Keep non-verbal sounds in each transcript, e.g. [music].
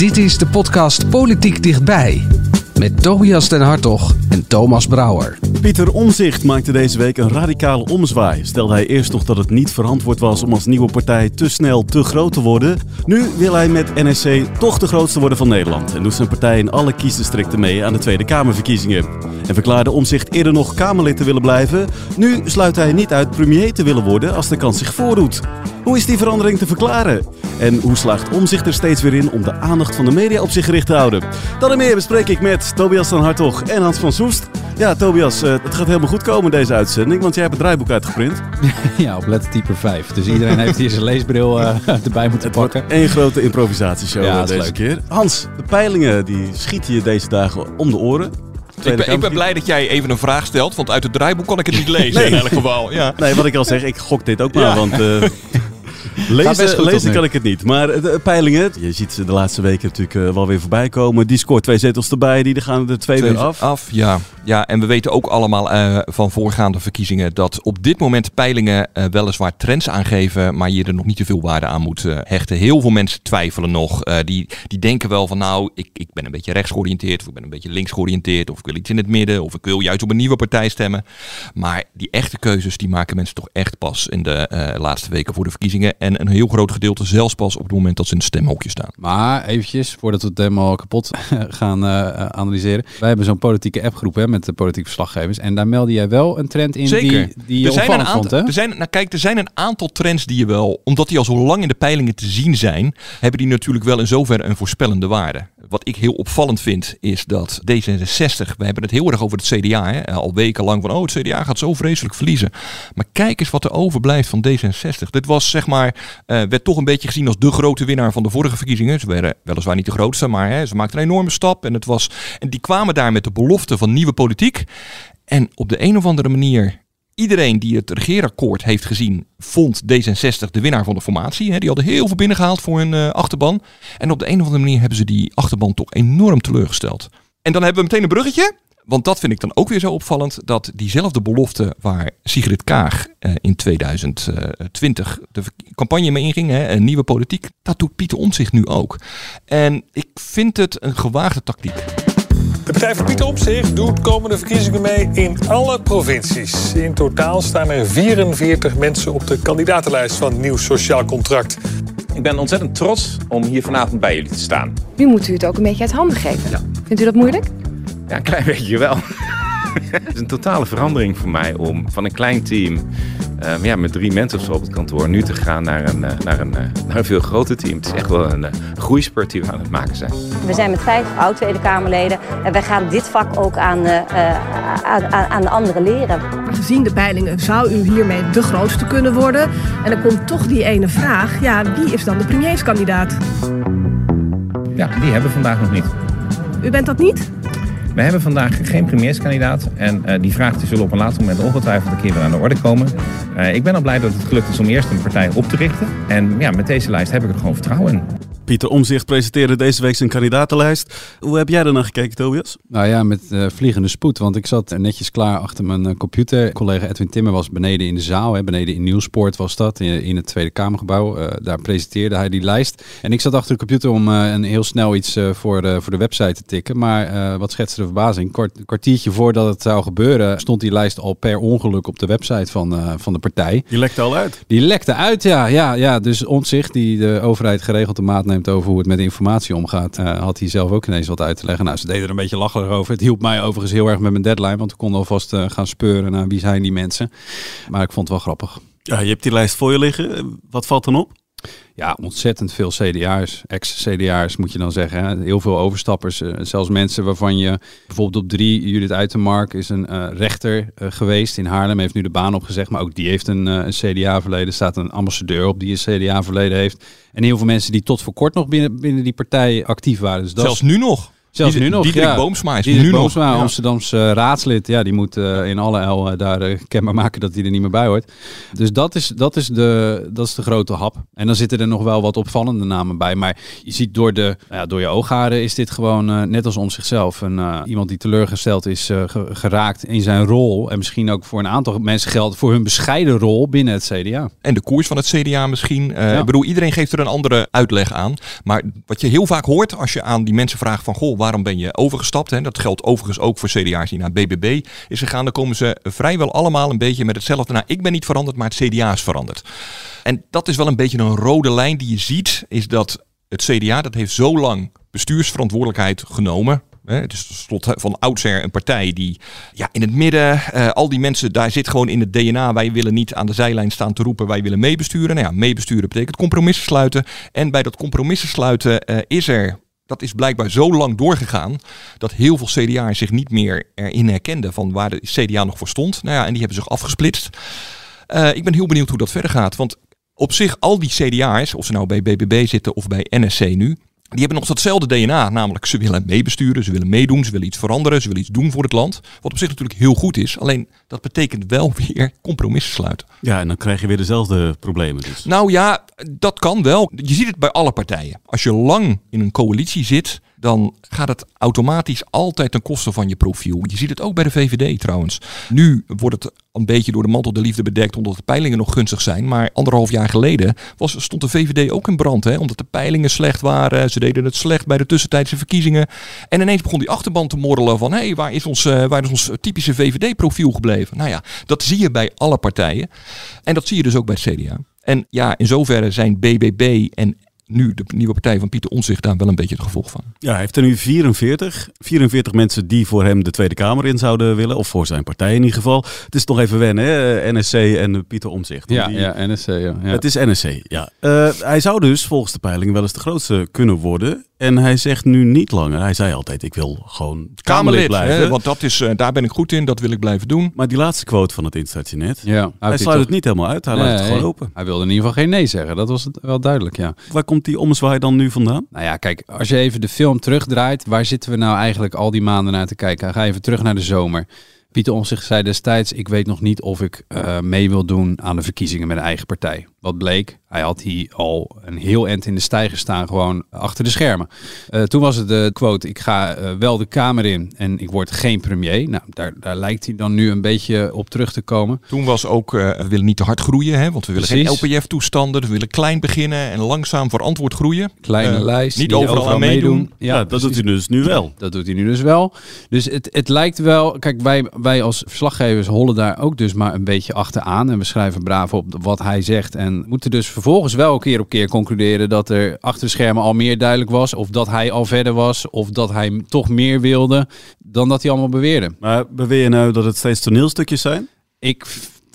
Dit is de podcast Politiek Dichtbij. Met Tobias den Hartog en Thomas Brouwer. Pieter Omzicht maakte deze week een radicale omzwaai. Stelde hij eerst nog dat het niet verantwoord was om als nieuwe partij te snel te groot te worden. Nu wil hij met NSC toch de grootste worden van Nederland. En doet zijn partij in alle kiesdistricten mee aan de Tweede Kamerverkiezingen. En verklaarde Omzicht eerder nog Kamerlid te willen blijven. Nu sluit hij niet uit premier te willen worden als de kans zich voordoet. Hoe is die verandering te verklaren? En hoe slaagt Omzicht er steeds weer in om de aandacht van de media op zich gericht te houden? Dat en meer bespreek ik met Tobias van Hartog en Hans van Soest. Ja, Tobias, eh, het gaat helemaal goed komen deze uitzending, want jij hebt het draaiboek uitgeprint. [laughs] Ja, op lettertype 5. Dus iedereen heeft hier zijn leesbril uh, [laughs] erbij moeten pakken. Eén grote improvisatieshow ja, deze leuk. keer. Hans, de peilingen die schieten je deze dagen om de oren. Ik ben, ik ben, blij dat jij even een vraag stelt, want uit het draaiboek kon ik het niet [laughs] lezen in elk geval. Ja. Nee, wat ik al zeg, ik gok dit ook maar, want... Uh, [laughs] Lezen, lezen kan ik het niet. Maar de peilingen, je ziet ze de laatste weken natuurlijk uh, wel weer voorbij komen. Die scoort twee zetels erbij, die gaan er twee, twee weer af. Af, ja. ja. En we weten ook allemaal uh, van voorgaande verkiezingen dat op dit moment peilingen uh, weliswaar trends aangeven, maar je er nog niet te veel waarde aan moet hechten. Heel veel mensen twijfelen nog. die, die denken wel van nou, ik, ik ben een beetje rechts georiënteerd, of ik ben een beetje links georiënteerd, of ik wil iets in het midden, of ik wil juist op een nieuwe partij stemmen. Maar die echte keuzes, die maken mensen toch echt pas in de laatste weken voor de verkiezingen. En een heel groot gedeelte zelfs pas op het moment dat ze in het stemhokje staan. Maar eventjes, voordat we het helemaal kapot [laughs] gaan uh, analyseren. Wij hebben zo'n politieke appgroep hè, met de politieke verslaggevers. En daar meldde jij wel een trend in Zeker. die, die je er zijn een aantal, vond, hè? Er zijn, nou kijk, er zijn een aantal trends die je wel, omdat die al zo lang in de peilingen te zien zijn, hebben die natuurlijk wel in zoverre een voorspellende waarde. Wat ik heel opvallend vind, is dat D66, we hebben het heel erg over het CDA, hè, al wekenlang van, oh, het CDA gaat zo vreselijk verliezen. Maar kijk eens wat er overblijft van D66. Dit was, zeg maar, uh, werd toch een beetje gezien als de grote winnaar van de vorige verkiezingen. Ze werden weliswaar niet de grootste, maar hè, ze maakten een enorme stap. En, het was, en die kwamen daar met de belofte van nieuwe politiek. En op de een of andere manier iedereen die het regeerakkoord heeft gezien, vond D66 de winnaar van de formatie. Die hadden heel veel binnengehaald voor hun uh, achterban. En op de een of andere manier hebben ze die achterban toch enorm teleurgesteld. En dan hebben we meteen een bruggetje. Want dat vind ik dan ook weer zo opvallend. Dat diezelfde belofte waar Sigrid Kaag eh, in 2020 de campagne mee inging. Hè, een nieuwe politiek. Dat doet Pieter Omtzigt nu ook. En ik vind het een gewaagde tactiek. De Partij van Pieter Omtzigt doet komende verkiezingen mee in alle provincies. In totaal staan er 44 mensen op de kandidatenlijst van Nieuw Sociaal Contract. Ik ben ontzettend trots om hier vanavond bij jullie te staan. Nu moet u het ook een beetje uit handen geven. Ja. Vindt u dat moeilijk? Ja, een klein beetje wel. [laughs] het is een totale verandering voor mij om van een klein team um, ja, met drie mensen of zo op het kantoor nu te gaan naar een, uh, naar een, uh, naar een veel groter team. Het is echt wel een uh, groeispurt die we aan het maken zijn. We zijn met vijf oud Tweede Kamerleden en wij gaan dit vak ook aan, aan, aan de anderen leren. Gezien de peilingen zou u hiermee de grootste kunnen worden. En dan komt toch die ene vraag, ja, wie is dan de premierskandidaat? Ja, die hebben we vandaag nog niet. U bent dat niet? We hebben vandaag geen premierskandidaat. En uh, die vraag die zullen op een later moment ongetwijfeld een keer weer aan de orde komen. Uh, ik ben al blij dat het gelukt is om eerst een partij op te richten. En ja, met deze lijst heb ik er gewoon vertrouwen in. Pieter Omzicht presenteerde deze week zijn kandidatenlijst. Hoe heb jij er naar gekeken, Tobias? Nou ja, met uh, vliegende spoed. Want ik zat netjes klaar achter mijn uh, computer. Collega Edwin Timmer was beneden in de zaal. Hè, beneden in Nieuwspoort was dat, in, in het Tweede Kamergebouw. Uh, daar presenteerde hij die lijst. En ik zat achter de computer om een heel snel iets voor, de, voor de website te tikken. Maar wat schetste de verbazing. Kort, een kwartiertje voordat het zou gebeuren, stond die lijst al per ongeluk op de website van, van de partij. Die lekte al uit? Die lekte uit, ja. ja, ja. Dus Omzicht, die de overheid geregeld de maat neemt over hoe het met informatie omgaat, uh, had hij zelf ook ineens wat uit te leggen. Nou, ze deden er een beetje lacherig over. Het hielp mij overigens heel erg met mijn deadline, want we konden alvast uh, gaan speuren naar wie zijn die mensen. Maar ik vond het wel grappig. Ja, je hebt die lijst voor je liggen. Wat valt dan op? Ja, ontzettend veel CDA's, ex-CDA's moet je dan zeggen. Heel veel overstappers, uh, zelfs mensen waarvan je bijvoorbeeld op drie, Judith Uitermark is een uh, rechter uh, geweest in Haarlem, heeft nu de baan opgezegd, maar ook die heeft een, een CDA-verleden, staat een ambassadeur op die een CDA-verleden heeft. En heel veel mensen die tot voor kort nog binnen, binnen die partij actief waren. Dus Zelfs nu nog. Zelfs nu nog, Diederik ja. Boomsma is Diederik nu Boomsma, nog. Ja. Amsterdamse uh, raadslid. Ja, die moet uh, in alle el uh, daar kenbaar maken dat hij er niet meer bij hoort. Dus dat is, dat, is de, dat is de grote hap. En dan zitten er nog wel wat opvallende namen bij. Maar je ziet door, de, ja, door je oogharen is dit gewoon net als om zichzelf. Een, iemand die teleurgesteld is geraakt in zijn rol. En misschien ook voor een aantal mensen geldt voor hun bescheiden rol binnen het CDA. En de koers van het CDA misschien. Ja. Ik bedoel, iedereen geeft er een andere uitleg aan. Maar wat je heel vaak hoort als je aan die mensen vraagt van... Goh, waarom ben je over gestapt. Hè. Dat geldt overigens ook voor CDA's die naar BBB is gegaan. Dan komen ze vrijwel allemaal een beetje met hetzelfde. Nou, ik ben niet veranderd, maar het CDA is veranderd. En dat is wel een beetje een rode lijn die je ziet. Is dat het CDA, dat heeft zo lang bestuursverantwoordelijkheid genomen. Het is slot van oudsher een partij die ja, in het midden, uh, al die mensen, daar zit gewoon in het DNA. Wij willen niet aan de zijlijn staan te roepen, wij willen meebesturen. Nou ja, meebesturen betekent compromissen sluiten. En bij dat compromissen sluiten uh, is er dat is blijkbaar zo lang doorgegaan dat heel veel CDA'ers zich niet meer erin herkenden van waar de CDA nog voor stond. Nou ja, en die hebben zich afgesplitst. Uh, ik ben heel benieuwd hoe dat verder gaat. Want op zich, al die CDA'ers, of ze nou bij BBB zitten of bij NSC nu, die hebben nog datzelfde DNA. Namelijk, ze willen meebesturen, ze willen meedoen, ze willen iets veranderen, ze willen iets doen voor het land. Wat op zich natuurlijk heel goed is. Alleen, dat betekent wel [laughs] weer compromissen sluiten. Ja, en dan krijg je weer dezelfde problemen dus. Nou ja, dat kan wel. Je ziet het bij alle partijen. Als je lang in een coalitie zit, dan gaat het automatisch altijd ten koste van je profiel. Je ziet het ook bij de VVD trouwens. Nu wordt het een beetje door de mantel de liefde bedekt omdat de peilingen nog gunstig zijn. Maar anderhalf jaar geleden was, stond de VVD ook in brand. Hè? Omdat de peilingen slecht waren. Ze deden het slecht bij de tussentijdse verkiezingen. En ineens begon die achterban te morrelen van... hé, hey, waar, is ons, uh, waar is ons typische VVD-profiel gebleven? Nou ja, dat zie je bij alle partijen. En dat zie je dus ook bij het CDA. En ja, in zoverre zijn BBB en nu de nieuwe partij van Pieter Omtzigt daar wel een beetje het gevolg van. Ja, hij heeft er nu 44. 44 mensen die voor hem de Tweede Kamer in zouden willen. Of voor zijn partij in ieder geval. Het is nog even wennen, hè? NSC en Pieter Omtzigt. Ja, die... ja, NSC. Ja, ja. Het is NSC, ja. Uh, hij zou dus volgens de peiling wel eens de grootste kunnen worden. En hij zegt nu niet langer. Hij zei altijd, ik wil gewoon Kamerlid, Kamerlid blijven. Hè, want dat is, uh, daar ben ik goed in, dat wil ik blijven doen. Maar die laatste quote van het instaatienet, ja, hij sluit het niet helemaal uit. Hij nee, laat het gewoon open. Hij wilde in ieder geval geen nee zeggen. Dat was wel duidelijk, ja. Waar komt die ommezwaai dan nu vandaan? Nou ja, kijk, als je even de film terugdraait, waar zitten we nou eigenlijk al die maanden naar te kijken? Ga even terug naar de zomer. Pieter Omtzigt zei destijds, ik weet nog niet of ik uh, mee wil doen aan de verkiezingen met een eigen partij. Wat bleek, hij had hier al een heel eind in de stijger staan, gewoon achter de schermen. Uh, toen was het de quote, ik ga uh, wel de Kamer in en ik word geen premier. Nou, daar, daar lijkt hij dan nu een beetje op terug te komen. Toen was ook, we willen niet te hard groeien, hè, want we willen Precies. geen LPF-toestanden. We willen klein beginnen en langzaam verantwoord groeien. Kleine lijst, niet, niet overal, overal aan meedoen. meedoen. Ja, ja dat doet hij dus nu wel. Dat doet hij nu dus wel. Dus het, het lijkt wel, kijk, wij, wij als verslaggevers hollen daar ook dus maar een beetje achteraan. En we schrijven braaf op wat hij zegt. En moeten dus vervolgens wel keer op keer concluderen dat er achter de schermen al meer duidelijk was. Of dat hij al verder was. Of dat hij toch meer wilde dan dat hij allemaal beweerde. Maar beweer je nou dat het steeds toneelstukjes zijn? Ik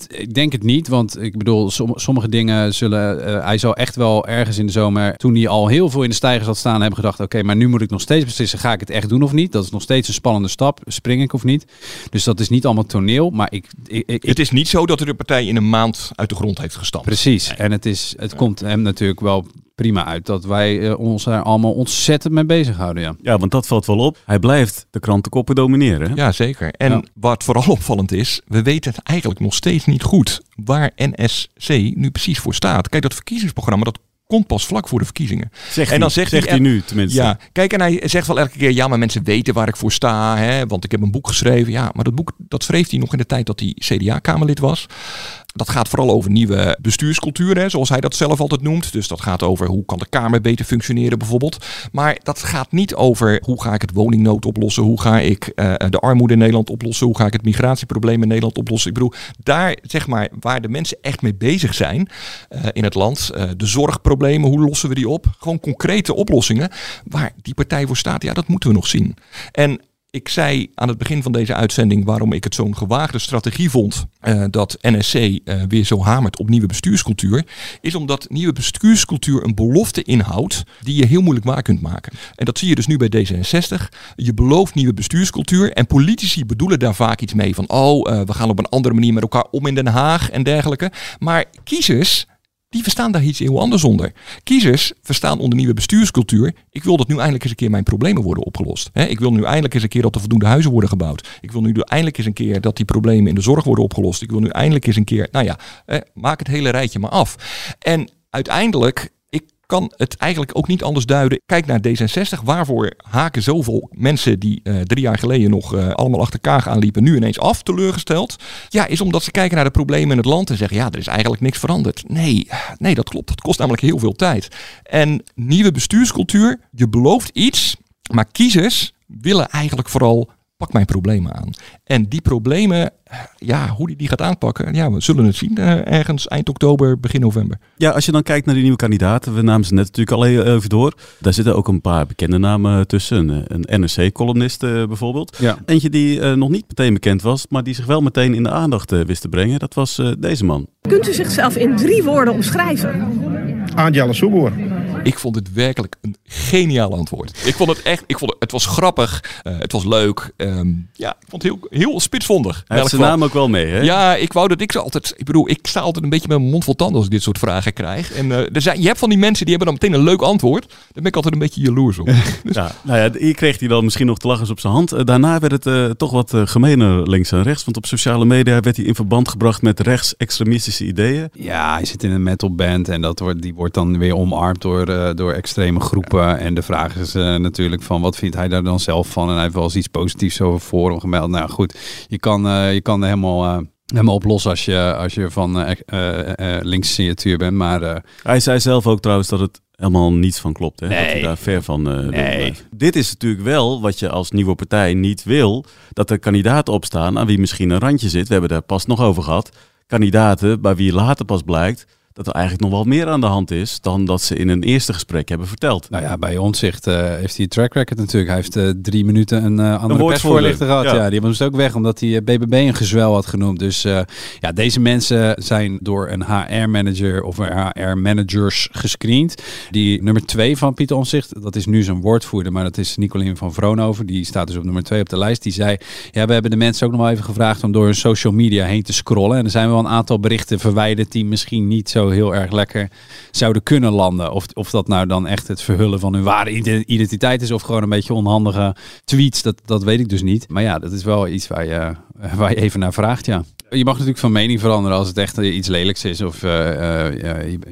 ik denk het niet, want ik bedoel, som, sommige dingen zullen. Uh, hij zou echt wel ergens in de zomer, toen hij al heel veel in de stijgers had staan, hebben gedacht: oké, okay, maar nu moet ik nog steeds beslissen: ga ik het echt doen of niet? Dat is nog steeds een spannende stap. Spring ik of niet? Dus dat is niet allemaal toneel. Maar ik. ik, ik het is niet zo dat er de partij in een maand uit de grond heeft gestampt. Precies. Nee. En het, is, het ja. komt hem natuurlijk wel prima uit dat wij uh, ons daar allemaal ontzettend mee bezighouden. Ja. ja, want dat valt wel op. Hij blijft de krantenkoppen domineren. Hè? Ja, zeker. En ja. wat vooral opvallend is, we weten het eigenlijk nog steeds niet goed waar NSC nu precies voor staat. Kijk, dat verkiezingsprogramma, dat komt pas vlak voor de verkiezingen. Zegt en dan hij, zegt, zegt hij, nu tenminste. Ja, kijk, en hij zegt wel elke keer, ja, maar mensen weten waar ik voor sta, hè, want ik heb een boek geschreven. Ja, maar dat boek, dat schreef hij nog in de tijd dat hij CDA-Kamerlid was. Dat gaat vooral over nieuwe bestuurscultuur, hè, zoals hij dat zelf altijd noemt. Dus dat gaat over hoe kan de Kamer beter functioneren bijvoorbeeld. Maar dat gaat niet over hoe ga ik het woningnood oplossen, hoe ga ik uh, de armoede in Nederland oplossen, hoe ga ik het migratieprobleem in Nederland oplossen. Ik bedoel, daar zeg maar waar de mensen echt mee bezig zijn uh, in het land, uh, de zorgproblemen, hoe lossen we die op? Gewoon concrete oplossingen waar die partij voor staat, ja, dat moeten we nog zien. En Ik zei aan het begin van deze uitzending waarom ik het zo'n gewaagde strategie vond uh, dat NSC uh, weer zo hamert op nieuwe bestuurscultuur. Is omdat nieuwe bestuurscultuur een belofte inhoudt die je heel moeilijk waar kunt maken. En dat zie je dus nu bij D66. Je belooft nieuwe bestuurscultuur en politici bedoelen daar vaak iets mee van oh, uh, we gaan op een andere manier met elkaar om in Den Haag en dergelijke. Maar kiezers die verstaan daar iets heel anders onder. Kiezers verstaan onder nieuwe bestuurscultuur. Ik wil dat nu eindelijk eens een keer mijn problemen worden opgelost. ik wil nu eindelijk eens een keer dat er voldoende huizen worden gebouwd. Ik wil nu eindelijk eens een keer dat die problemen in de zorg worden opgelost. Ik wil nu eindelijk eens een keer, nou ja, maak het hele rijtje maar af. En uiteindelijk kan het eigenlijk ook niet anders duiden. Kijk naar D66. Waarvoor haken zoveel mensen die uh, drie jaar geleden nog uh, allemaal achter Kaag aanliepen, nu ineens af, teleurgesteld? Ja, is omdat ze kijken naar de problemen in het land en zeggen, ja, er is eigenlijk niks veranderd. Nee, nee, dat klopt. Dat kost namelijk heel veel tijd. En nieuwe bestuurscultuur, je belooft iets, maar kiezers willen eigenlijk vooral pak mijn problemen aan. En die problemen, ja, hoe die die gaat aanpakken, ja, we zullen het zien uh, ergens eind oktober, begin november. Ja, als je dan kijkt naar die nieuwe kandidaten, we namen ze net natuurlijk al even door. Daar zitten ook een paar bekende namen tussen. Een, een NRC-columnist uh, bijvoorbeeld. Ja. Eentje die uh, nog niet meteen bekend was, maar die zich wel meteen in de aandacht wist te brengen. Dat was deze man. Kunt u zichzelf in drie woorden omschrijven? Angela Soeboer. Ik vond het werkelijk een geniaal antwoord. Ik vond het echt, ik vond het, het was grappig, uh, het was leuk. Um, ja, ik vond het heel, heel spitsvondig. Hij heeft zijn naam ook wel mee, hè? Ja, ik wou dat ik ze altijd, ik bedoel, ik sta altijd een beetje met mijn mond vol tanden als ik dit soort vragen krijg. En uh, er zijn, je hebt van die mensen die hebben dan meteen een leuk antwoord. Daar ben ik altijd een beetje jaloers op. [laughs] dus. ja, nou ja, hier kreeg hij dan misschien nog te lachen op zijn hand. Uh, daarna werd het uh, toch wat gemener links en rechts. Want op sociale media werd hij in verband gebracht met rechtsextremistische ideeën. Ja, hij zit in een metalband en dat wordt, die wordt dan weer omarmd door, door extreme groepen. En de vraag is uh, natuurlijk van wat vindt hij daar dan zelf van? En hij heeft wel eens iets positiefs over forum gemeld. Nou goed, je kan, uh, je kan er helemaal... Helemaal oplossen als je, als je van uh, linkse signatuur bent. Maar, Hij zei zelf ook trouwens dat het helemaal niets van klopt. Hè? Nee. Dat hij daar ver van nee. Dit is natuurlijk wel wat je als nieuwe partij niet wil. Dat er kandidaten opstaan aan wie misschien een randje zit. We hebben daar pas nog over gehad. Kandidaten bij wie later pas blijkt dat er eigenlijk nog wel meer aan de hand is dan dat ze in een eerste gesprek hebben verteld. Nou ja, bij Onzicht uh, heeft hij een track record natuurlijk. Hij heeft uh, drie minuten een uh, andere een persvoorlichter gehad. Ja. ja. die dus ook weg omdat hij BBB een gezwel had genoemd. Dus ja, deze mensen zijn door een HR-manager of HR-managers gescreend. Die nummer twee van Pieter Onzicht, dat is nu zijn woordvoerder, maar dat is Nicolien van Vroonhoven. Die staat dus op nummer twee op de lijst. Die zei, ja, we hebben de mensen ook nog wel even gevraagd om door hun social media heen te scrollen. En er zijn wel een aantal berichten verwijderd die misschien niet zo heel erg lekker zouden kunnen landen. Of, of dat nou dan echt het verhullen van hun ware identiteit is of gewoon een beetje onhandige tweets, dat, dat weet ik dus niet. Maar ja, dat is wel iets waar je, waar je even naar vraagt, ja. Je mag natuurlijk van mening veranderen als het echt iets lelijks is. Of uh,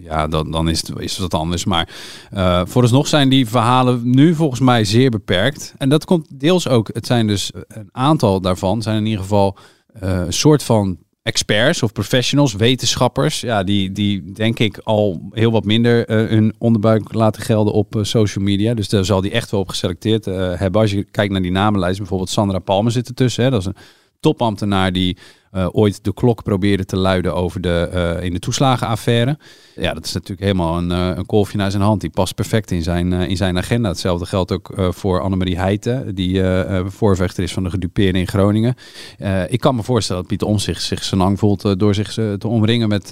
ja, dan, dan is, het, is het anders. Maar uh, vooralsnog zijn die verhalen nu volgens mij zeer beperkt. En dat komt deels ook. Het zijn dus een aantal daarvan zijn in ieder geval een soort van experts of professionals, wetenschappers, ja, die, die denk ik al heel wat minder uh, hun onderbuik laten gelden op uh, social media. Dus daar zal die echt wel op geselecteerd uh, hebben. Als je kijkt naar die namenlijst, bijvoorbeeld Sandra Palmer zit ertussen. Hè, dat is een topambtenaar die uh, ooit de klok probeerde te luiden over de, uh, in de toeslagenaffaire. Ja, dat is natuurlijk helemaal een, uh, een kolfje naar zijn hand. Die past perfect in zijn, in zijn agenda. Hetzelfde geldt ook voor Annemarie Heijten, die voorvechter is van de gedupeerden in Groningen. ik kan me voorstellen dat Pieter Omtzigt zich zijn lang voelt door zich te omringen met,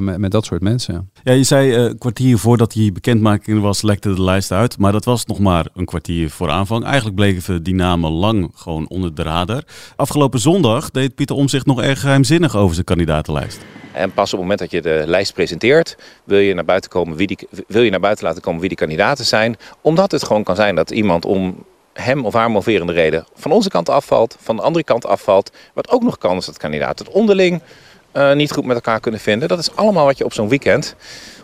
met, met, dat soort mensen. Ja, je zei een kwartier voordat die bekendmaking was, lekte de lijst uit. Maar dat was nog maar een kwartier voor aanvang. Eigenlijk bleven die namen lang gewoon onder de radar. Afgelopen zondag deed Pieter Omtzigt nog erg geheimzinnig over zijn kandidatenlijst. En pas op het moment dat je de lijst presenteert, wil je naar buiten, komen wie die, wil je naar buiten laten komen wie die kandidaten zijn. Omdat het gewoon kan zijn dat iemand om hem of haar moverende reden van onze kant afvalt, van de andere kant afvalt. Wat ook nog kan is dat kandidaten het onderling uh, niet goed met elkaar kunnen vinden. Dat is allemaal wat je op zo'n weekend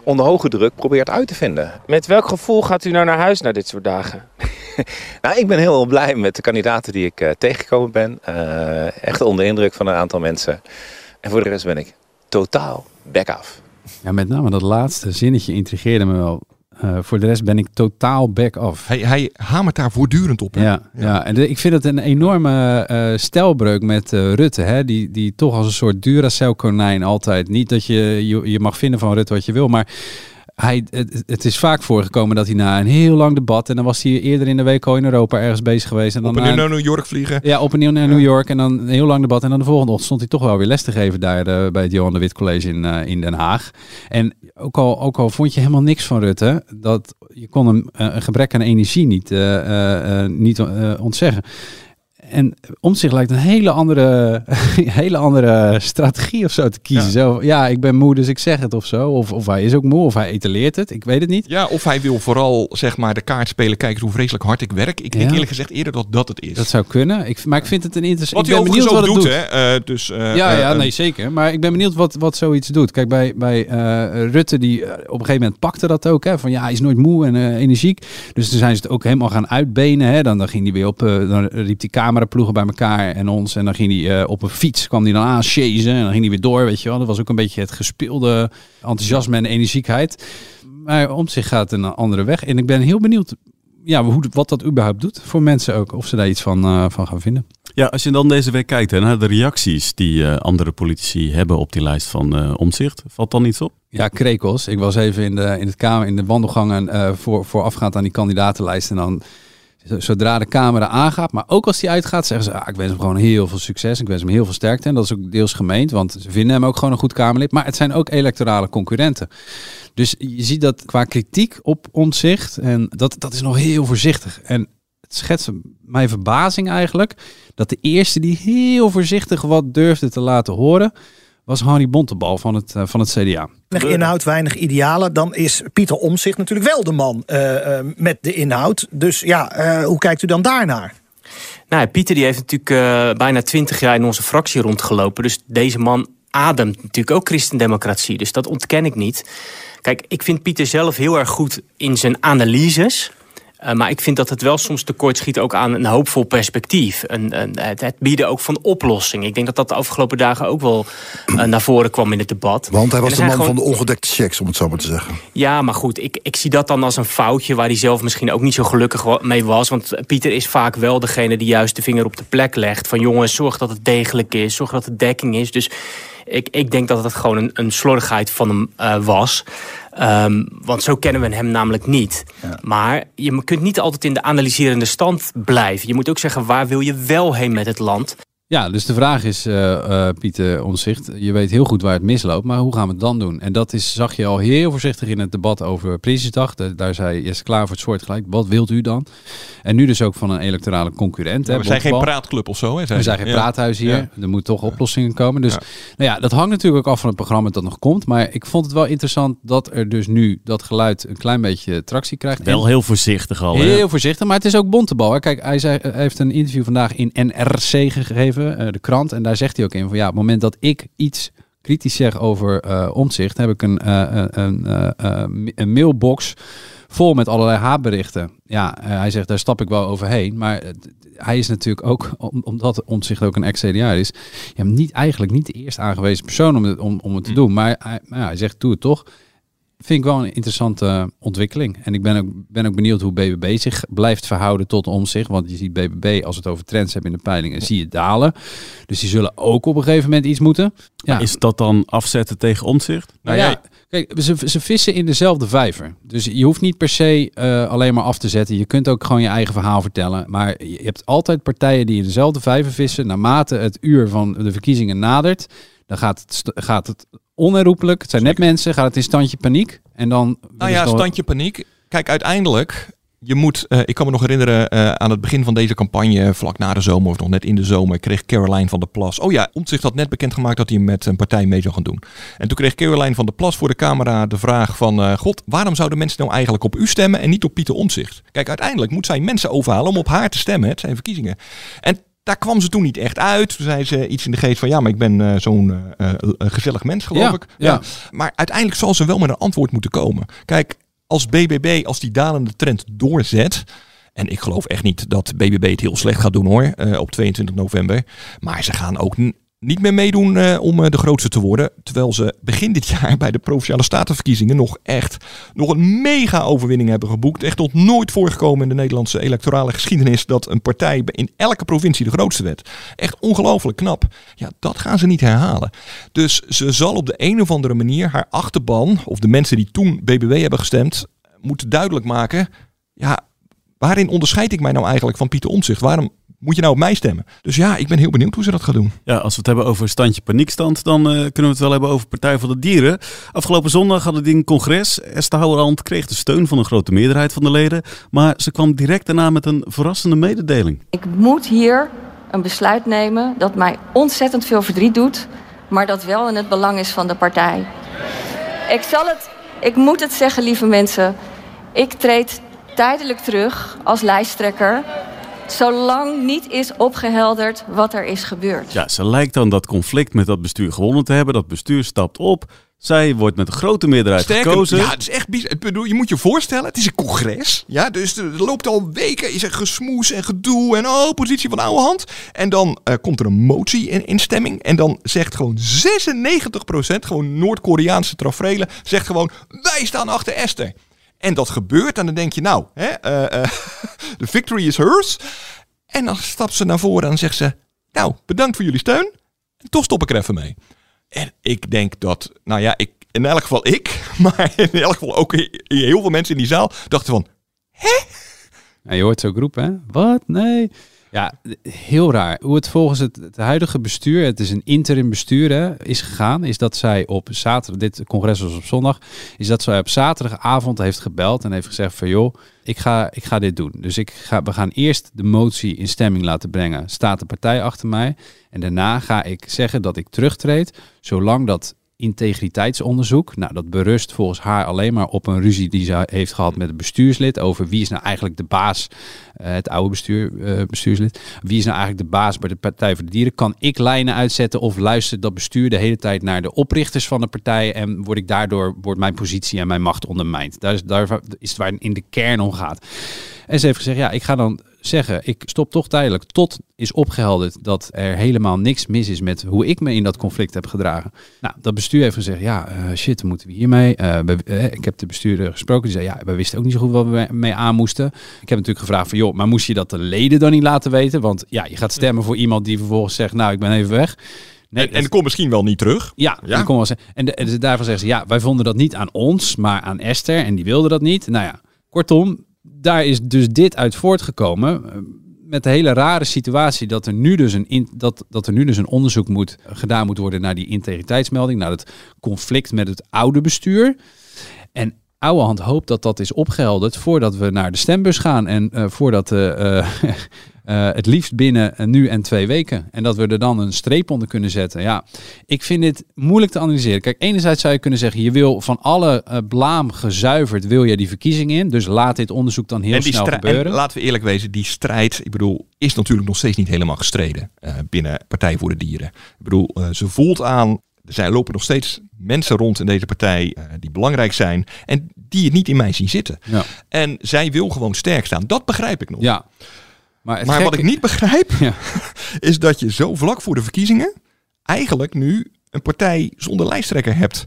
onder hoge druk probeert uit te vinden. Met welk gevoel gaat u nou naar huis na dit soort dagen? [laughs] nou, ik ben heel blij met de kandidaten die ik uh, tegengekomen ben. Uh, echt onder indruk van een aantal mensen. En voor de rest ben ik totaal back af. Ja, met name dat laatste zinnetje intrigeerde me wel. Uh, voor de rest ben ik totaal back off. Hij, hij hamert daar voortdurend op. Ja, ja, ja. en de, ik vind het een enorme uh, stelbreuk met uh, Rutte. Hè? Die, die toch als een soort Duracell konijn altijd. Niet dat je, je, je mag vinden van Rutte wat je wil, maar hij, het, het is vaak voorgekomen dat hij na een heel lang debat... en dan was hij eerder in de week al in Europa ergens bezig geweest. En dan Op en na neer een- naar New York vliegen. ja, op en neer naar New York en dan een heel lang debat. En dan de volgende ochtend stond hij toch wel weer les te geven daar eh, bij het Johan de Wit College in, eh, in Den Haag. En ook al, ook al vond je helemaal niks van Rutte, dat je kon hem eh, een gebrek aan energie niet, niet ontzeggen. En om zich lijkt een hele andere, [laughs] hele andere strategie of zo te kiezen. Ja. Zo, ja, ik ben moe, dus ik zeg het of zo. Of, of hij is ook moe, of hij etaleert het. Ik weet het niet. Ja, of hij wil vooral zeg maar de kaart spelen. Kijk eens hoe vreselijk hard ik werk. Ik denk eerlijk gezegd eerder dat dat het is. Dat zou kunnen. Ik, maar ik vind het een interessant. Wat ik hij ben benieuwd wat het doet, doet. hè. Eh, dus, eh, ja, ja, eh, nee, zeker. Maar ik ben benieuwd wat, wat zoiets doet. Kijk, bij, bij Rutte, die op een gegeven moment pakte dat ook. Hè, van ja, hij is nooit moe en energiek. Dus toen zijn ze het ook helemaal gaan uitbenen. Hè. Dan, dan ging hij weer op, dan riep die cameraploegen bij elkaar en ons. En dan ging hij eh, op een fiets, kwam hij dan aan, chasen. En dan ging hij weer door, weet je wel. Dat was ook een beetje het gespeelde enthousiasme en energiekheid. Maar om zich gaat een andere weg. En ik ben heel benieuwd ja, hoe, wat dat überhaupt doet voor mensen ook. Of ze daar iets van, eh, van gaan vinden. Ja, als je dan deze week kijkt hè, naar de reacties die eh, andere politici hebben op die lijst van omzicht, valt dan iets op? Ja, krekels. Ik was even in de, in het kamer, in de wandelgangen voor, voorafgaand aan die kandidatenlijst. En dan, zodra de camera aangaat, maar ook als die uitgaat, zeggen ze, ah, ik wens hem gewoon heel veel succes. Ik wens hem heel veel sterkte. En dat is ook deels gemeend, want ze vinden hem ook gewoon een goed Kamerlid. Maar het zijn ook electorale concurrenten. Dus je ziet dat qua kritiek op omzicht, en dat, dat is nog heel voorzichtig. En het schetst mij verbazing eigenlijk, dat de eerste die heel voorzichtig wat durfde te laten horen, was Harry Bontebal van het, eh, van het CDA. Weinig inhoud, weinig idealen. Dan is Pieter Omzicht natuurlijk wel de man eh, eh, met de inhoud. Dus ja, eh, hoe kijkt u dan daarnaar? Nou, Pieter die heeft natuurlijk bijna twintig jaar in onze fractie rondgelopen. Dus deze man ademt natuurlijk ook christendemocratie. Dus dat ontken ik niet. Kijk, ik vind Pieter zelf heel erg goed in zijn analyses. Eh, maar ik vind dat het wel soms tekort schiet ook aan een hoopvol perspectief. Een, een, het, het bieden ook van oplossingen. Ik denk dat dat de afgelopen dagen ook wel eh, naar voren kwam in het debat. Want hij was de man gewoon- van de ongedekte checks, om het zo maar te zeggen. ja, maar goed, ik, ik zie dat dan als een foutje waar hij zelf misschien ook niet zo gelukkig mee was. Want Pieter is vaak wel degene die juist de vinger op de plek legt. Van jongens, zorg dat het degelijk is, zorg dat het dekking is. Dus ik, ik denk dat het gewoon een, een slordigheid van hem eh, was. Ehm, want zo kennen we hem namelijk niet. Maar je kunt niet altijd in de analyserende stand blijven. Je moet ook zeggen, waar wil je wel heen met het land? Ja, dus de vraag is, eh, eh, Pieter Omzicht, je weet heel goed waar het misloopt, maar hoe gaan we het dan doen? En dat is, zag je al heel voorzichtig in het debat over Prinsjesdag. Da- Daar zei Jesse Klaar voor het soortgelijk, wat wilt u dan? En nu dus ook van een electorale concurrent. hè, we zijn geen praatclub of zo. Hè, We zijn geen Ja. praathuis hier. Ja. Er moeten toch oplossingen komen. Dus nou ja, dat hangt natuurlijk ook af van het programma dat nog komt. Maar ik vond het wel interessant dat er dus nu dat geluid een klein beetje tractie krijgt. Wel En- heel voorzichtig al. hè? Heel voorzichtig, maar het is ook bontebal. Hè. Kijk, hij, zei, hij heeft een interview vandaag in NRC gegeven, eh, de krant. En daar zegt hij ook in van ja, op het moment dat ik iets kritisch zeg over eh omzicht, heb ik een, eh, een, een, een mailbox vol met allerlei haatberichten. Ja, hij zegt daar stap ik wel overheen. Maar hij is natuurlijk ook, [laughs] om- omdat omzicht ook een ex-CDA is, ja, niet, eigenlijk niet de eerste aangewezen persoon om het, om, om het te doen. Maar hij, maar ja, hij zegt doe het toch. Vind ik wel een interessante ontwikkeling. En ik ben ook, ben ook benieuwd hoe BBB zich blijft verhouden tot omzicht. Want je ziet BBB, als het over trends hebben in de peilingen, zie je dalen. Dus die zullen ook op een gegeven moment iets moeten. Ja. Maar Is dat dan afzetten tegen omzicht? Nou ja, kijk, ze, ze vissen in dezelfde vijver. Dus je hoeft niet per se eh, alleen maar af te zetten. Je kunt ook gewoon je eigen verhaal vertellen. Maar je hebt altijd partijen die in dezelfde vijver vissen. Naarmate het uur van de verkiezingen nadert, dan gaat het, gaat het onherroepelijk. Het zijn net mensen, gaat het in standje paniek. En dan... Nou ja, standje paniek. Kijk, uiteindelijk, je moet, eh, ik kan me nog herinneren, eh, aan het begin van deze campagne, vlak na de zomer of nog net in de zomer, kreeg Caroline van der Plas. Oh ja, Omtzigt had net bekendgemaakt dat hij met een partij mee zou gaan doen. En toen kreeg Caroline van der Plas voor de camera de vraag van, eh, god, waarom zouden mensen nou eigenlijk op u stemmen en niet op Pieter Omtzigt? Kijk, uiteindelijk moet zij mensen overhalen om op haar te stemmen. Het zijn verkiezingen. En daar kwam ze toen niet echt uit. Toen zei ze iets in de geest van ja, maar ik ben eh, zo'n eh, eh, gezellig mens, geloof Ja, ik. ja. Maar uiteindelijk zal ze wel met een antwoord moeten komen. Kijk, als BBB, als die dalende trend doorzet. En ik geloof echt niet dat BBB het heel slecht gaat doen hoor, op 22 november. Maar ze gaan ook niet meer meedoen eh, om eh, de grootste te worden. Terwijl ze begin dit [laughs] jaar bij de Provinciale Statenverkiezingen nog echt nog een mega overwinning hebben geboekt. Echt nog nooit voorgekomen in de Nederlandse electorale geschiedenis dat een partij in elke provincie de grootste werd. Echt ongelooflijk knap. Ja, dat gaan ze niet herhalen. Dus ze zal op de een of andere manier haar achterban, of de mensen die toen BBW hebben gestemd, moeten duidelijk maken. Ja, waarin onderscheid ik mij nou eigenlijk van Pieter Omtzigt? Waarom moet je nou op mij stemmen? Dus ja, ik ben heel benieuwd hoe ze dat gaan doen. Ja, als we het hebben over standje paniekstand, dan eh, kunnen we het wel hebben over Partij voor de Dieren. Afgelopen zondag hadden die een congres. Esther Houwerland kreeg de steun van een grote meerderheid van de leden. Maar ze kwam direct daarna met een verrassende mededeling. Ik moet hier een besluit nemen dat mij ontzettend veel verdriet doet, maar dat wel in het belang is van de partij. Ik zal het, ik moet het zeggen, lieve mensen. Ik treed tijdelijk terug als lijsttrekker zolang niet is opgehelderd wat er is gebeurd. Ja, ze lijkt dan dat conflict met dat bestuur gewonnen te hebben. Dat bestuur stapt op. Zij wordt met een grote meerderheid Sterker, gekozen. Ja, het is echt bizar. Bedoel, je moet je voorstellen, het is een congres. Ja, dus er loopt al weken, is er gesmoes en gedoe en oh, positie van oude hand. En dan eh, komt er een motie in, in stemming. En dan zegt gewoon 96%, gewoon Noord-Koreaanse tafereelen, zegt gewoon, wij staan achter Esther. En dat gebeurt en dan denk je, nou, hè, eh, eh, [laughs] de victory is hers. En dan stapt ze naar voren en zegt ze, nou, bedankt voor jullie steun. En toch stop ik er even mee. En ik denk dat, nou ja, ik, in elk geval ik, [laughs] maar in elk geval ook heel veel mensen in die zaal dachten van, Ja, je hoort zo roepen, hè? Wat? Nee. Ja, heel raar. Hoe het volgens het, het huidige bestuur, het is een interim bestuur, hè, is gegaan, is dat zij op zaterdag, dit congres was op zondag, is dat zij op zaterdagavond heeft gebeld en heeft gezegd van joh, ik ga, ik ga dit doen. Dus ik ga, we gaan eerst de motie in stemming laten brengen. Staat de partij achter mij? En daarna ga ik zeggen dat ik terugtreed, zolang dat integriteitsonderzoek. Nou, dat berust volgens haar alleen maar op een ruzie die ze heeft gehad met het bestuurslid over wie is nou eigenlijk de baas, eh, het oude bestuur, eh, bestuurslid. Wie is nou eigenlijk de baas bij de Partij voor de Dieren? Kan ik lijnen uitzetten of luistert dat bestuur de hele tijd naar de oprichters van de partij en word ik daardoor, wordt mijn positie en mijn macht ondermijnd? Daar is, daar is het waar in de kern om gaat. En ze heeft gezegd, ja, ik ga dan zeggen, ik stop toch tijdelijk tot is opgehelderd dat er helemaal niks mis is met hoe ik me in dat conflict heb gedragen. Nou, dat bestuur heeft gezegd, ja, eh, shit, moeten we hiermee? Uh, we, eh, ik heb de bestuurder gesproken, die zei, ja, we wisten ook niet zo goed wat we mee aan moesten. Ik heb natuurlijk gevraagd van, joh, maar moest je dat de leden dan niet laten weten? Want ja, je gaat stemmen voor iemand die vervolgens zegt, nou, ik ben even weg. Nee, en, en komt misschien wel niet terug. Ja, ja. Kon wel zeggen. En, de, en daarvan zeggen ze, ja, wij vonden dat niet aan ons, maar aan Esther. En die wilde dat niet. Nou ja, kortom, daar is dus dit uit voortgekomen. Met de hele rare situatie dat er nu dus een, in, dat, dat er nu dus een onderzoek moet, gedaan moet worden naar die integriteitsmelding, naar het conflict met het oude bestuur. En Ouwehand hoopt dat dat is opgehelderd voordat we naar de stembus gaan en uh, voordat uh, [laughs] uh, het liefst binnen nu en twee weken. En dat we er dan een streep onder kunnen zetten. Ja, ik vind dit moeilijk te analyseren. Kijk, enerzijds zou je kunnen zeggen, je wil van alle uh, blaam gezuiverd, wil je die verkiezing in. Dus laat dit onderzoek dan heel snel gebeuren. En laten we eerlijk wezen, die strijd, ik bedoel, is natuurlijk nog steeds niet helemaal gestreden uh, binnen Partij voor de Dieren. Ik bedoel, ze voelt aan, er lopen nog steeds mensen rond in deze partij die belangrijk zijn en die het niet in mij zien zitten. Ja. En zij wil gewoon sterk staan. Dat begrijp ik nog. Ja. Maar, maar wat ik niet begrijp, ja. [laughs] is dat je zo vlak voor de verkiezingen eigenlijk nu een partij zonder lijsttrekker hebt.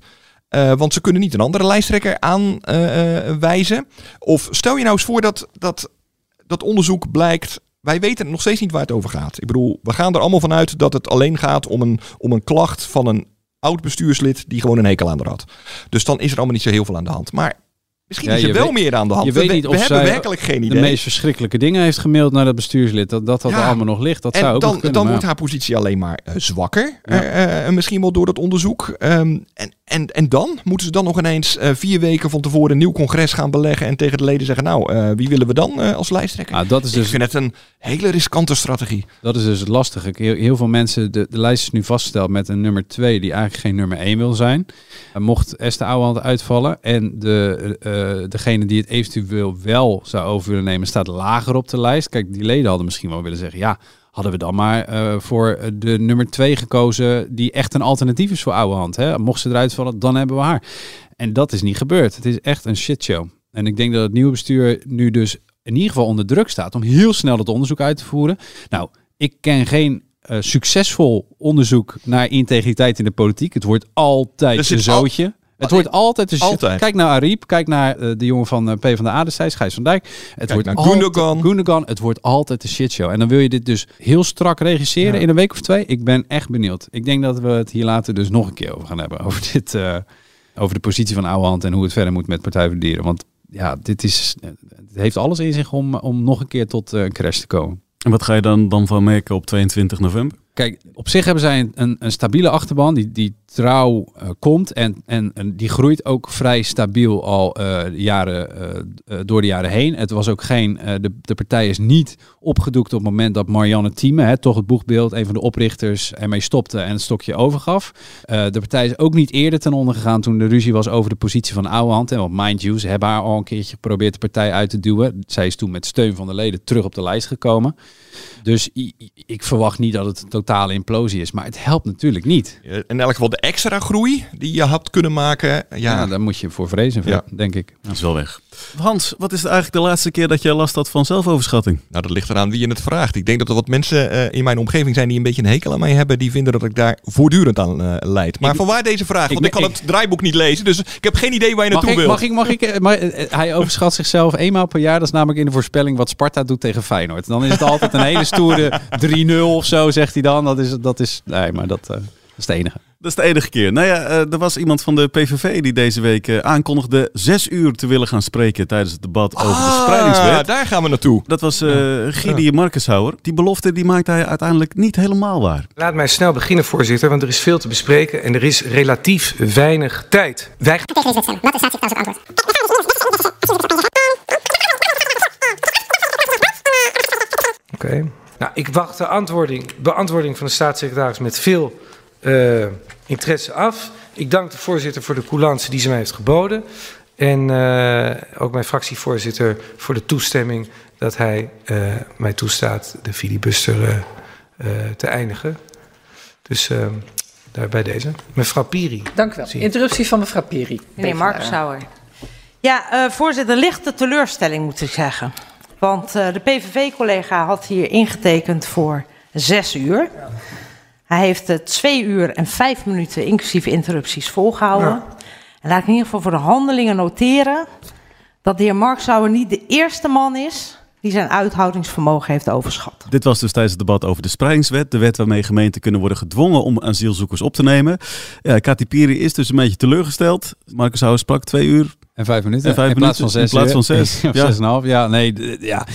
Uh, want ze kunnen niet een andere lijsttrekker aanwijzen. Uh, of stel je nou eens voor dat, dat dat onderzoek blijkt. Wij weten nog steeds niet waar het over gaat. Ik bedoel, we gaan er allemaal vanuit dat het alleen gaat om een, om een klacht van een oud bestuurslid die gewoon een hekel aan haar had. Dus dan is er allemaal niet zo heel veel aan de hand. Maar Misschien ja, is er wel weet, meer aan de hand. Je weet we, niet we of hebben werkelijk geen idee. De meest verschrikkelijke dingen heeft gemaild naar dat bestuurslid. Dat dat, dat Ja. allemaal nog ligt. Dat en zou ook dan, kunnen. dan maar wordt haar positie alleen maar eh, zwakker. Ja. eh, eh, misschien wel door dat onderzoek. Ehm, en, en, en dan moeten ze dan nog ineens vier weken van tevoren een nieuw congres gaan beleggen. En tegen de leden zeggen: Nou, wie willen we dan als lijsttrekker? Ah, dat is dus, Ik vind het een hele riskante strategie. Dat is dus het lastige. Heel, heel veel mensen, de, de lijst is nu vastgesteld met een nummer 2 die eigenlijk geen nummer 1 wil zijn. Mocht Esther Ouwehand uitvallen en de, degene die het eventueel wel zou over willen nemen staat lager op de lijst. Kijk, die leden hadden misschien wel willen zeggen, ja, hadden we dan maar eh, voor de nummer 2 gekozen die echt een alternatief is voor Ouwehand. Hè? Mocht ze eruit vallen, dan hebben we haar. En dat is niet gebeurd. Het is echt een shitshow. En ik denk dat het nieuwe bestuur nu dus in ieder geval onder druk staat om heel snel dat onderzoek uit te voeren. Nou, ik ken geen eh, succesvol onderzoek naar integriteit in de politiek. Het wordt altijd een zootje. Het wordt altijd een Altijd. Kijk naar Ariep, kijk naar eh, de jongen van eh, P van de A destijds, Gijs van Dijk. Het Kijk wordt naar Gundogan. Gundogan. Het wordt altijd een shitshow. En dan wil je dit dus heel strak regisseren Ja. in een week of twee. Ik ben echt benieuwd. Ik denk dat we het hier later dus nog een keer over gaan hebben. [laughs] Over dit, eh, over de positie van Ouwehand en hoe het verder moet met Partij voor de Dieren. Want ja, dit is, het heeft alles in zich om, om nog een keer tot een crash te komen. En wat ga je dan, dan van merken op 22 november? Kijk, op zich hebben zij een, een, een stabiele achterban die, die trouw eh, komt. En, en, en die groeit ook vrij stabiel al eh, jaren, eh, door de jaren heen. Het was ook geen, de, de partij is niet opgedoekt op het moment dat Marianne Thieme, hè, toch het boegbeeld, een van de oprichters, ermee stopte en het stokje overgaf. De partij is ook niet eerder ten onder gegaan toen de ruzie was over de positie van Ouwehand. En want mind you, ze hebben haar al een keertje geprobeerd de partij uit te duwen. Zij is toen met steun van de leden terug op de lijst gekomen. Dus ik verwacht niet dat het een totale implosie is. Maar het helpt natuurlijk niet. In elk geval de extra groei die je had kunnen maken. Ja, Ja, daar moet je voor vrezen, Ja. denk ik. Dat is wel weg. Hans, wat is het eigenlijk de laatste keer dat jij last had van zelfoverschatting? Nou, dat ligt eraan wie je het vraagt. Ik denk dat er wat mensen eh, in mijn omgeving zijn die een beetje een hekel aan mij hebben. Die vinden dat ik daar voortdurend aan eh, leid. Maar Ik- vanwaar deze vraag? Want ik kan ik- het draaiboek niet lezen. Dus ik heb geen idee waar je Mag naartoe ik, wil. mag ik, mag ik, eh, maar, hij overschat zichzelf eenmaal per jaar. Dat is namelijk in de voorspelling wat Sparta doet tegen Feyenoord. Dan is het altijd een hele stoere [laughs] 3-0 of zo, zegt hij dan. Dat is, dat is, nee, maar dat, eh, dat is het enige. Dat is de enige keer. Nou ja, eh, er was iemand van de PVV die deze week eh, aankondigde zes uur te willen gaan spreken tijdens het debat over de Ah, spreidingswet. daar gaan we naartoe. Dat was eh Gidi Markenshouwer. Die belofte die maakte hij uiteindelijk niet helemaal waar. Laat mij snel beginnen, voorzitter, want er is veel te bespreken en er is relatief weinig tijd. Wij gaan tegen deze wet stemmen. Wat is staatssecretaris antwoord? Oké. Nou, ik wacht de antwoording, beantwoording van de staatssecretaris met veel eh, interesse af. Ik dank de voorzitter voor de coulance die ze mij heeft geboden. En eh, ook mijn fractievoorzitter voor de toestemming dat hij eh, mij toestaat de filibuster eh, eh, te eindigen. Dus daar bij deze. Mevrouw Piri. Dank u wel. Interruptie van mevrouw Piri. Meneer Marcus Sauer. Ja, eh, voorzitter, lichte teleurstelling moet ik zeggen. Want eh, de PVV-collega had hier ingetekend voor zes uur. Hij heeft het twee uur en vijf minuten inclusief interrupties volgehouden. Ja. En laat ik in ieder geval voor de handelingen noteren... dat de heer Mark Sauer niet de eerste man is... die zijn uithoudingsvermogen heeft overschat. Dit was dus tijdens het debat over de spreidingswet. De wet waarmee gemeenten kunnen worden gedwongen om asielzoekers op te nemen. Ja, Kati Piri is dus een beetje teleurgesteld. Marcus Houwer sprak twee uur. En vijf minuten. En vijf in plaats van zes. [laughs] in plaats van uur. zes. Of Ja. zes en een half. Ja, nee. Ja.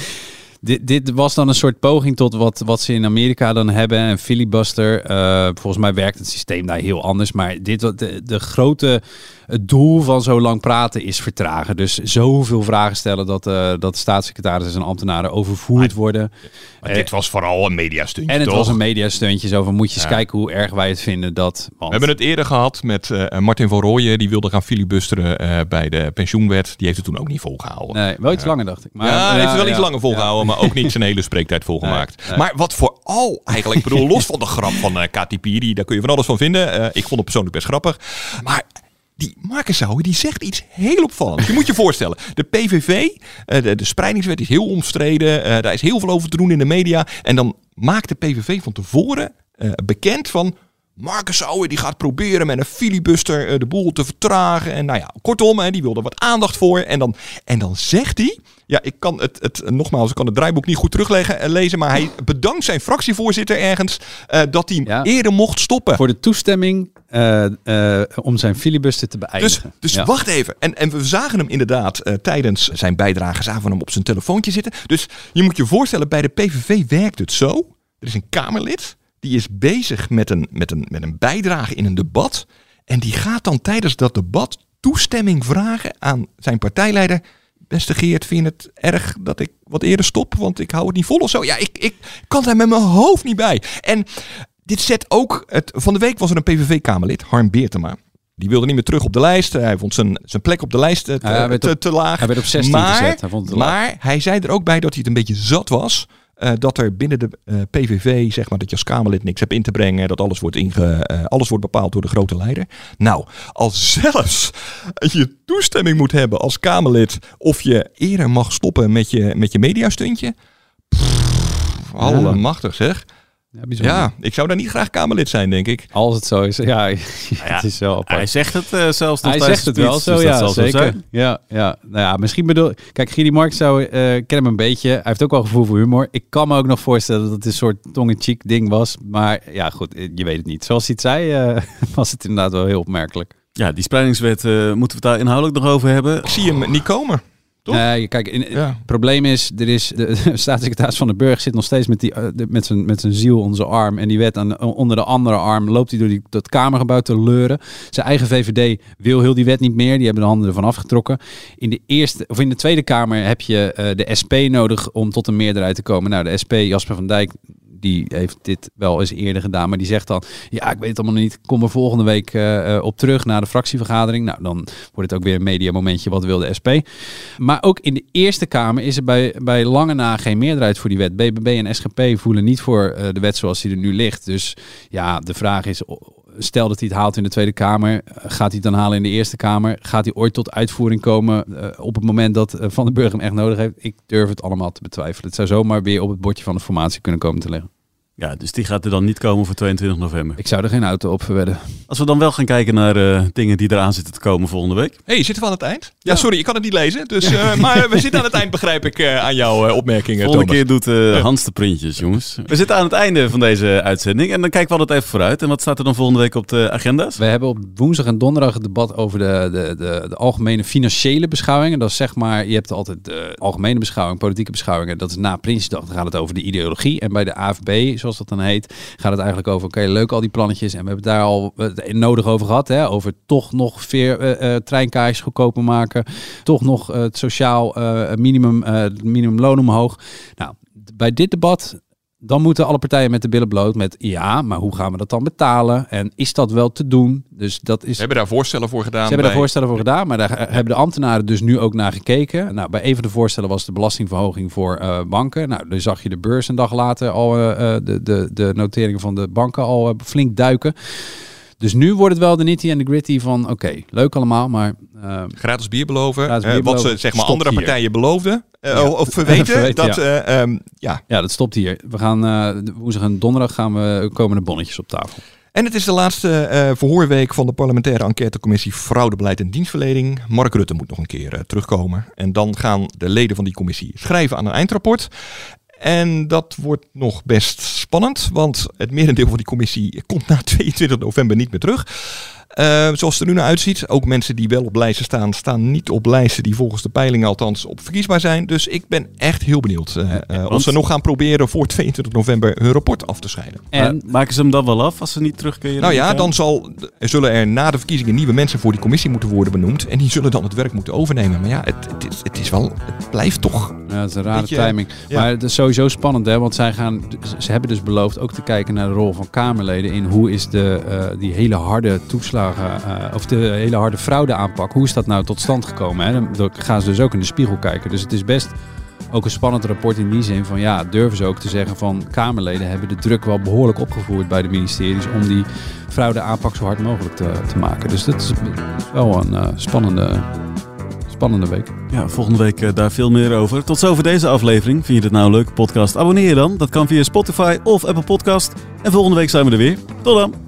Dit, dit was dan een soort poging tot wat, wat ze in Amerika dan hebben. Een filibuster. Eh, volgens mij werkt het systeem daar heel anders. Maar dit, de, de grote het doel van zo lang praten is vertragen. Dus zoveel vragen stellen dat, eh, dat de staatssecretaris en ambtenaren overvoerd worden. Maar dit was vooral een mediastuntje, En het toch? was een mediastuntje. Zo van, moet je eens Ja. kijken hoe erg wij het vinden dat... We hebben het eerder gehad met eh, Martin van Rooyen. Die wilde gaan filibusteren eh, bij de pensioenwet. Die heeft het toen ook niet volgehouden. Nee, wel iets langer dacht ik. Maar, ja, heeft het wel iets langer volgehouden, maar ook niet zijn [laughs] hele spreektijd volgemaakt. Maar wat vooral eigenlijk, ik bedoel, los van de grap van eh Kati Piri, daar kun je van alles van vinden. Eh, ik vond het persoonlijk best grappig. Maar die Markensauer, die zegt iets heel opvallends. Je moet je voorstellen, de PVV, eh, de, de spreidingswet is heel omstreden. eh, daar is heel veel over te doen in de media. En dan maakt de PVV van tevoren eh, bekend van... Markensauer die gaat proberen met een filibuster de boel te vertragen. En nou ja, kortom, die wil er wat aandacht voor. En dan, en dan zegt hij... Ja, ik kan het, het nogmaals, ik kan het draaiboek niet goed teruglezen, eh, lezen, maar hij bedankt zijn fractievoorzitter ergens eh, dat hij eerder mocht stoppen. Voor de toestemming eh, om zijn filibuster te Dus, beëindigen. dus Ja. wacht even. En, en we zagen hem inderdaad tijdens zijn bijdrage, zagen we hem op zijn telefoontje zitten. Dus je moet je voorstellen, bij de PVV werkt het zo. Er is een Kamerlid, die is bezig met een, met een, met een bijdrage in een debat. En die gaat dan tijdens dat debat toestemming vragen aan zijn partijleider. Beste Geert, vind je het erg dat ik wat eerder stop? Want ik hou het niet vol of zo. Ja, ik, ik kan daar met mijn hoofd niet bij. En dit zet ook... Het, van de week was er een PVV-Kamerlid, Harm Beertema. Die wilde niet meer terug op de lijst. Hij vond zijn, zijn plek op de lijst te, te, op- te laag. hij werd op 16 maar, gezet. Hij vond het laag. maar hij zei er ook bij dat hij het een beetje zat was. Eh, dat er binnen de eh, PVV, zeg maar, dat je als Kamerlid niks hebt in te brengen. Dat alles wordt, inge, eh, alles wordt bepaald door de grote leider. Nou, als [laughs] zelfs je toestemming moet hebben als Kamerlid. of je eerder mag stoppen met je, met je mediastuntje. Pff, Allemachtig zeg. Ja, ik zou daar niet graag Kamerlid zijn, denk ik. Als het zo is, ja, [laughs] het is wel apart. Hij zegt het eh, zelfs nog Hij zegt het wel zo, dus dat ja, zal zo zeker. zijn. Ja, ja, nou ja, misschien bedoel... Kijk, Gidi Mark zou, eh ken hem een beetje. Hij heeft ook wel gevoel voor humor. Ik kan me ook nog voorstellen dat het een soort tong-in-cheek ding was. Maar ja, goed, eh, je weet het niet. Zoals hij het zei, eh, [laughs] was het inderdaad wel heel opmerkelijk. Ja, die spreidingswet, eh, moeten we het daar inhoudelijk nog over hebben? Ik zie hem niet komen. Nee, kijk, in, het probleem is, er is de, [laughs] de staatssecretaris van den Burg zit nog steeds met, die, eh, de- met, zijn, met zijn ziel onder zijn arm. En die wet aan, onder de andere arm loopt hij door die, dat kamergebouw te leuren. Zijn eigen VVD wil heel die wet niet meer. Die hebben de handen ervan afgetrokken. In de, eerste, of in de Tweede Kamer heb je eh, de SP nodig om tot een meerderheid te komen. Nou, de SP, Jasper van Dijk, die heeft dit wel eens eerder gedaan. Maar die zegt dan, ja, ik weet het allemaal niet. Kom er volgende week eh, eh, op terug na de fractievergadering. Nou, dan wordt het ook weer een mediamomentje. Wat wil de SP? Maar ook in de Eerste Kamer is er bij, bij lange na geen meerderheid voor die wet. BBB en SGP voelen niet voor eh, de wet zoals die er nu ligt. Dus ja, de vraag is... Stel dat hij het haalt in de Tweede Kamer, eh, gaat hij het dan halen in de Eerste Kamer? Gaat hij ooit tot uitvoering komen eh, op het moment dat eh, Van den Burg hem echt nodig heeft? Ik durf het allemaal te betwijfelen. Het zou zomaar weer op het bordje van de formatie kunnen komen te liggen. Ja, dus die gaat er dan niet komen voor 22 november. Ik zou er geen auto op verwedden. Als we dan wel gaan kijken naar eh, dingen die eraan zitten te komen volgende week. hey, zitten we aan het eind? Ja, sorry, ik kan het niet lezen. Dus, eh, maar we zitten aan het eind, begrijp ik, eh, aan jouw eh, opmerkingen, Volgende Thomas. keer doet eh, Hans de printjes, jongens. We zitten aan het einde van deze uitzending. En dan kijken we altijd even vooruit. En wat staat er dan volgende week op de agenda's? We hebben op woensdag en donderdag het debat over de, de, de, de algemene financiële beschouwingen. Dat is zeg maar, je hebt altijd de algemene beschouwing, politieke beschouwingen. Dat is na Prinsjesdag, dan gaat het over de ideologie. En bij de AFB, zoals dat dan heet, gaat het eigenlijk over, oké, leuk al die plannetjes. En we hebben het daar al nodig over gehad, hè, over toch nog veer, eh, eh, treinkaartjes goedkoper maken. Toch nog eh, het sociaal minimum, minimumloon omhoog. Nou, bij dit debat dan moeten alle partijen met de billen bloot met ja, maar hoe gaan we dat dan betalen? En is dat wel te doen? Dus dat is. We hebben daar voorstellen voor gedaan. Ze hebben daar voorstellen voor gedaan, maar daar hebben de ambtenaren dus nu ook naar gekeken. Nou, bij een van de voorstellen was de belastingverhoging voor eh, banken. Nou, dan zag je de beurs een dag later al eh, eh, de, de, de noteringen van de banken al flink duiken. Dus nu wordt het wel de nitty en de gritty van oké, leuk allemaal, maar... eh, Gratis bier beloven. Gratis eh, wat ze zeg maar andere hier. partijen beloofden. eh, Ja. Of verweten. [laughs] Verweten, dat, ja. eh, ehm, ja. ja, dat stopt hier. We gaan woensdag en donderdag gaan we, komen de bonnetjes op tafel. En het is de laatste verhoorweek van de parlementaire enquêtecommissie Fraudebeleid en Dienstverlening. Mark Rutte moet nog een keer terugkomen. En dan gaan de leden van die commissie schrijven aan een eindrapport. En dat wordt nog best spannend, want het merendeel van die commissie komt na [laughs] 22 november niet meer terug. Eh, zoals het er nu naar uitziet, ook mensen die wel op lijsten staan, staan niet op lijsten die volgens de peilingen althans op verkiesbaar zijn. Dus ik ben echt heel benieuwd eh, eh, of ze nog gaan proberen voor 22 november hun rapport af te scheiden. En maken ze hem dan wel af als ze niet terug kunnen? Nou ja, dan zal, er zullen er na de verkiezingen nieuwe mensen voor die commissie moeten worden benoemd. En die zullen dan het werk moeten overnemen. Maar ja, het, het, is, het is wel, het blijft toch. Ja, dat is een rare Beetje, timing. ja. Maar het is sowieso spannend, hè? Want zij gaan, ze hebben dus beloofd ook te kijken naar de rol van Kamerleden in hoe is de, eh, die hele harde toeslagen, eh, of de hele harde fraude aanpak, hoe is dat nou tot stand gekomen? Hè? Dan- gaan ze dus ook in de spiegel kijken. Dus het is best ook een spannend rapport in die zin van ja, durven ze ook te zeggen van Kamerleden hebben de druk wel behoorlijk opgevoerd bij de ministeries om die fraude aanpak zo hard mogelijk te, te maken. Dus dat is, wel een eh, spannende, spannende week. Ja, volgende week eh, daar veel meer over. Tot zover deze aflevering. Vind je dit nou een podcast? Abonneer je dan. Dat kan via Spotify of Apple Podcast. En volgende week zijn we er weer. Tot dan.